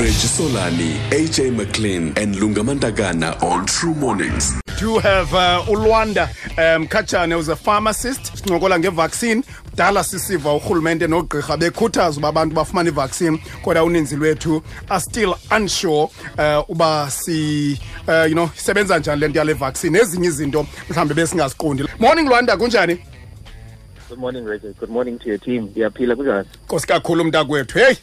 Regisolani, AJ McLean, and Lungamantakana on True Mornings. do have uh, ulwanda um Kachane who's a pharmacist sincokola ngevaccine kudala sisiva urhulumente nogqirha bekhuthaza uba abantu bafumane ivaccine kodwa uninzi lwethu are still unsure uh, uba si uh, you know isebenza njani le nto yale vaccine ezinye izinto mhlawumbi besingaziqondi morning lwanda kunjani Good morning, Reggie. Good morning to your team. Ndiyaphila kunjani? nkosi kakhulu mntakwethu heyi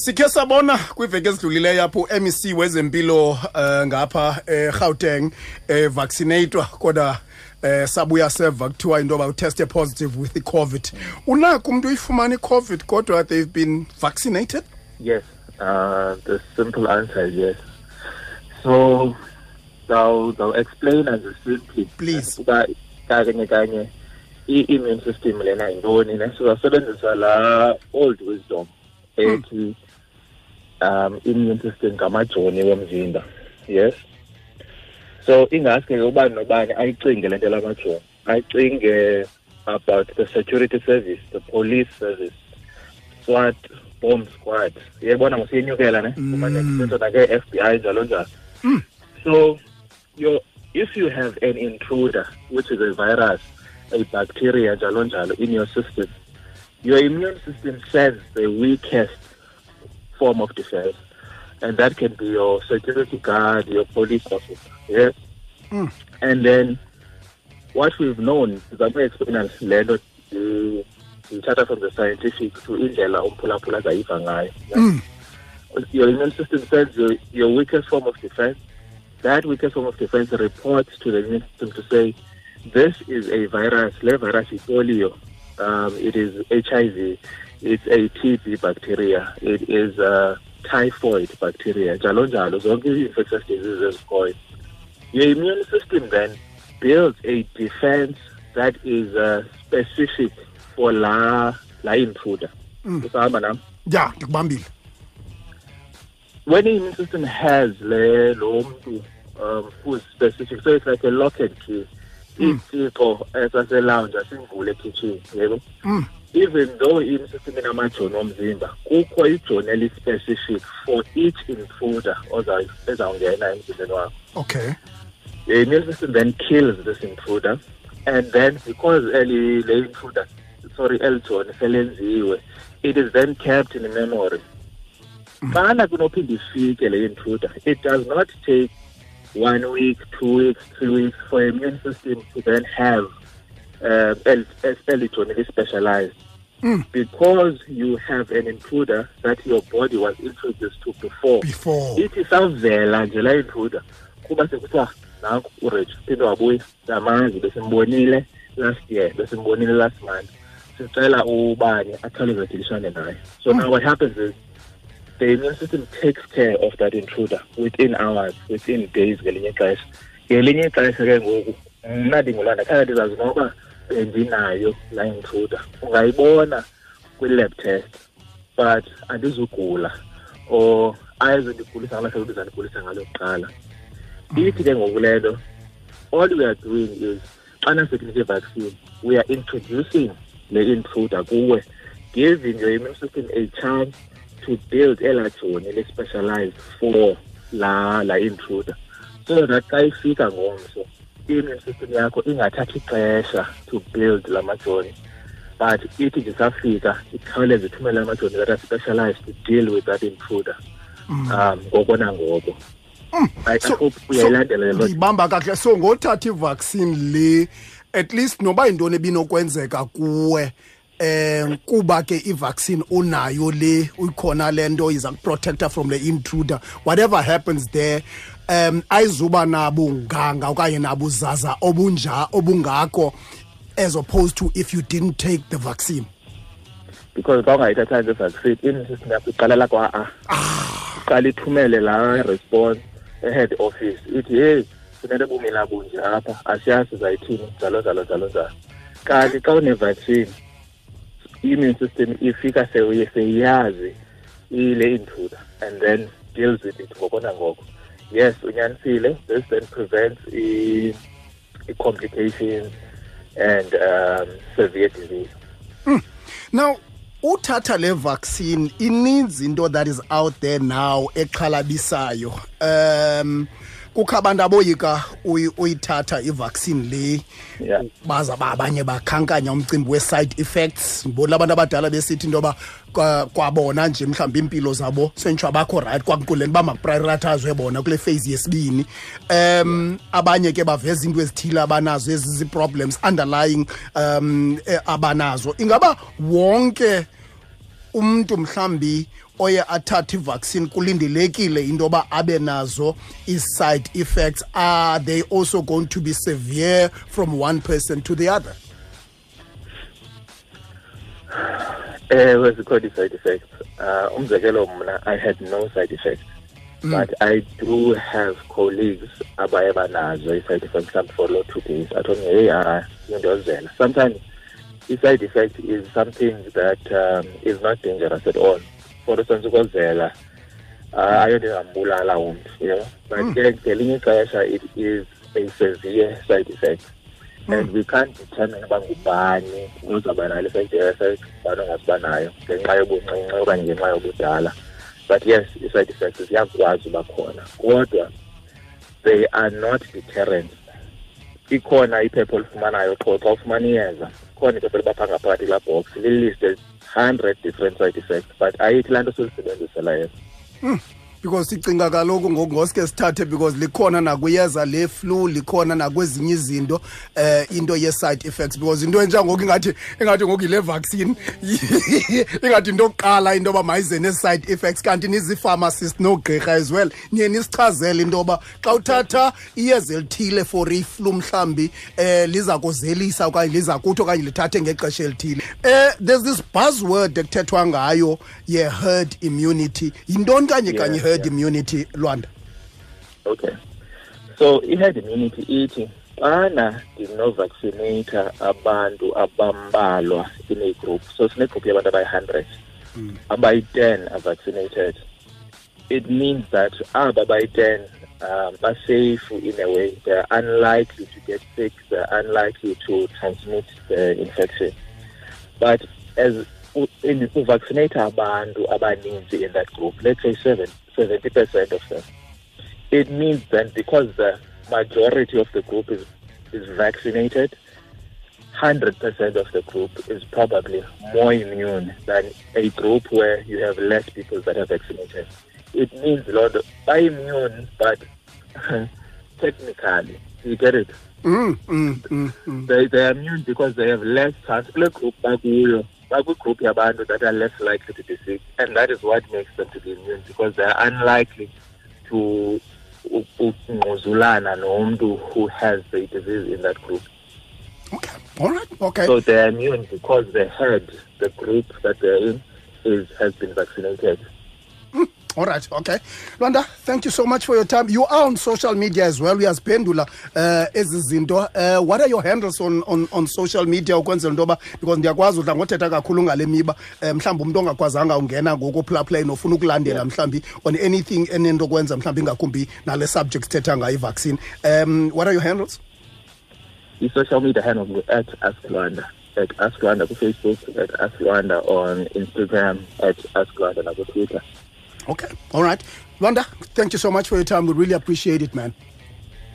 sikhe sabona kwiveki ezidlulileyo apho u-mec wezempilo uh, ngapha egauteng eh, vaccinatwa kodwa eh sabuya seva kuthiwa into yoba uteste positive with i-covid unako umntu uyifumana i-covid kodwa they've been vaccinated Yes. Uh, the simple answer is yes. So, they'll, they'll explain as simply. Please. Kanye kanye i-immune system lena yintoni ne sizasebenzisa la old wisdom ethi um immune system ngamajoni womzimba yes? So ingaske ke ubani nobani ayicinge le nto lamajoni ayicinge about the security service the police service SWAT bomb squad. Yebona ngosiyenyukela ne? Kumane kusetshwa nake-FBI njalo njalo. So your if you have an intruder which is a virus a bacteria njalo njalo in your system your immune system sends the weakest form of defense and that can be your security guard your police officer yes and then what we've known sizame explaina le nto eh, ndiyithatha from the scientific to indlela umphulaphula azayiva ngayo your immune system sends your, your weakest form of defense. That weakest form of defense reports to the immune system to say this is a virus le virus is polio. Um, it is hiv it's a tb bacteria. It is a typhoid bacteria. Njalo njalo zonke i-infectious diseases ezikhoyo your immune system then builds a defense that is uh, specific for la la intruder. Usahamba nam? Ya ndikubambile when the immune system has le lo mntu um who's specific so it's like a lock and key itsixo esaselounge asivule ekitchen yebo even though immune system inamajoni omzimba kukho ijoni eli-specific for each intruder ezawungena emzimbeni wakho. Okay. The immune system then kills this intruder and then because early the intruder sorry elton selenziwe it is then kept in memory. Mm. Xana kunophinda ifike le intruder it does not take one week two weeks three weeks for immune system to then have um, el- es- electronically specialized. Hmm. Because you have an intruder that your body was introduced to before. Before. Ithi savela nje la intruder kuba sekuthiwa ah, nanku urich phinde wabuya siyamazi besimbonile last year besimbonile last month. Sicela ubani akhawuleze adilishane naye. So hmm. now what happens is the immune system takes care of that intruder within hours within days ngelinye ixesha. Ngelinye ixesha ke ngoku mna ndingulanda khange ndizazi noba bendinayo la intruder ungayibona kwi-lab test but andizugula or ayize ndigulisa ngala hlobo ndizandigulisa ngalo kuqala. Ithi ke ngoku le nto all we are doing is xana sekunike vaccine we are introducing le intruder kuwe giving your immune system a chance to build elaa joni le-specialized for la la intruder. So that xa ifika ngomso i-immune system yakho ingathathi ixesha to build la majoni but ithi nje safika ikhawuleze ithumele amajoni that are specialized to deal with that intruder um ngoko nangoko. I, I hope uyayilandela le nto. ndiyibamba kakuhle so ngothatha ivaccine le at least noba yintoni ebinokwenzeka kuwe eh kuba ke ivaccine unayo le uyikhona le nto iza kuprotecta from the intruder. Whatever happens there um ayizuba nabo nganga okanye nabo zaza obunja obungako as opposed to if you didn't take the vaccine. Because xa ungayithathanga i-vaccine immune system yakho iqalela kwa-a. Iqala ithumele la response e-head office ithi heyi funeke bumila bunje apha asiyazi sizayithini njalo njalo njalo njalo. Kanti xa une-vaccine i-immune system ifika sewuye seyazi ile intruder and then deals with it ngoko nangoko. Yes unyanisile this then prevents i-complications and um, severe disease. Now uthatha le vaccine ininzi into that is out there now exhalabisayo um kukho abantu aboyika uyithatha ivaccine le. Yeah. baza ba abanye bakhankanya umcimbi we-side effects. Ndibonile abantu abadala besithi into yoba kwabona nje mhlawumbi iimpilo zabo senditsho bakho rayithi kwakuleni uba makuprioritizwe bona kule phase yesibini. Um abanye ke baveza into ezithile abanazo ezi zii-problems underlying um eh, abanazo. Ingaba wonke umuntu mhlambi oye athathe ivaccine kulindelekile into yoba abe nazo i-side effects are they also going to be severe from one person to the other? Ewe zikhona i-side effects. Uh, umzekelo mna i had no side effects Mm. but i do have colleagues abaye banazo i-side effects mhlawumbi for loo two days. Athi hey ah indozela sometimes i-side effect is something that um, is not dangerous at all. For instance ukozela uh, ayonto engambulala umntu you know? But ke ngelinye ixesha it is a severe side effect. And we can't determine uba ngubani ozawuba nalo i-side effect ngubani ongasiba nayo ngenxa yobuncinci okanye ngenxa yobudala. But yes i-side effects ziyakwazi uba khona kodwa they are not deterrent. Ikhona iphepha olifumanayo qho xa ufumana iyeza khona iphepha libapha ngaphakathi kulaa box liliste hundred different side effects but ayithi laa nto solisebenzisela yena because sicinga kaloku ngoku ngosuke sithathe because likhona nakwiyeza le flu likhona nakwezinye izinto eh into ye-side effects. Because into enjangoku ingathi ingathi ngoku yile vaccine ingathi into yokuqala into yoba mayize nee-side effects kanti nizii-pharmacist noogqirha as well. Niye nisichazele into yoba xa uthatha iyeza elithile for iflu mhlawumbi eh liza kuzelisa okanye liza kuthi okanye lithathe ngexesha elithile. Eh there's this buzzword ekuthethwa ngayo ye-herd immunity. Yintoni kanye Yeah, kanye herd immunity lwanda. Okay. So i-herd immunity ithi xana ndinovaccinata abantu abambalwa in a group so sinegroup yabantu abayi-hundred abayi-ten are vaccinated it means that aba bayi-ten um, basafe in a way they're unlikely to get sick they're unlikely to transmit the infection. But as u- in- uvaccinate abantu abaninzi in that group let's say seven, 70 percent of them it means that because the majority of the group is is vaccinated, hundred percent of the group is probably more immune than a group where you have less people that are vaccinated. It means a lot of immune, but technically, you get it. mm, mm, mm, mm. They they are immune because they have less chance. Kule group bakuyo, baku group yabantu that are less likely to be sick, and that is what makes them to be immune because they are unlikely to u- ukungquzulana nomuntu who has the disease in that group. okay all right okay So they are immune because the herd, the group that they're in, is has been vaccinated. All right okay. Lwanda thank you so much for your time. You are on social media as well. Uyaziphendula uh, ezi zinto. Uh, what are your handles on, on, on social media ukwenzela into yoba because ndiyakwazi udla ngothetha kakhulu ngale miba um mhlawumbi umntu ongakwazanga ungena ngokuphulaphuleni nofuna ukulandela mhlawumbi on anything enento kwenza mhlawumbi ingakumbi nale subject sithetha ngayo i-vaccine. Um what are your handles? I-social media handles at Ask Rwanda, at Ask kufacebook on Facebook, at Ask Rwanda on Instagram, at Ask nakutwitter. on Twitter. Okay. All right. Lwanda thank you so much for your time. We really appreciate it man.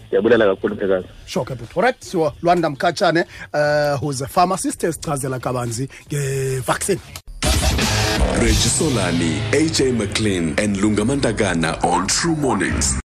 Ndiyabulela kakhulu mphekazi sure ke all alright so lwanda mkhatshane uh, who's a pharmacist esichazela kabanzi ngevaccine Regisolani, AJ McLean, and Lungamantakana on True Mornings.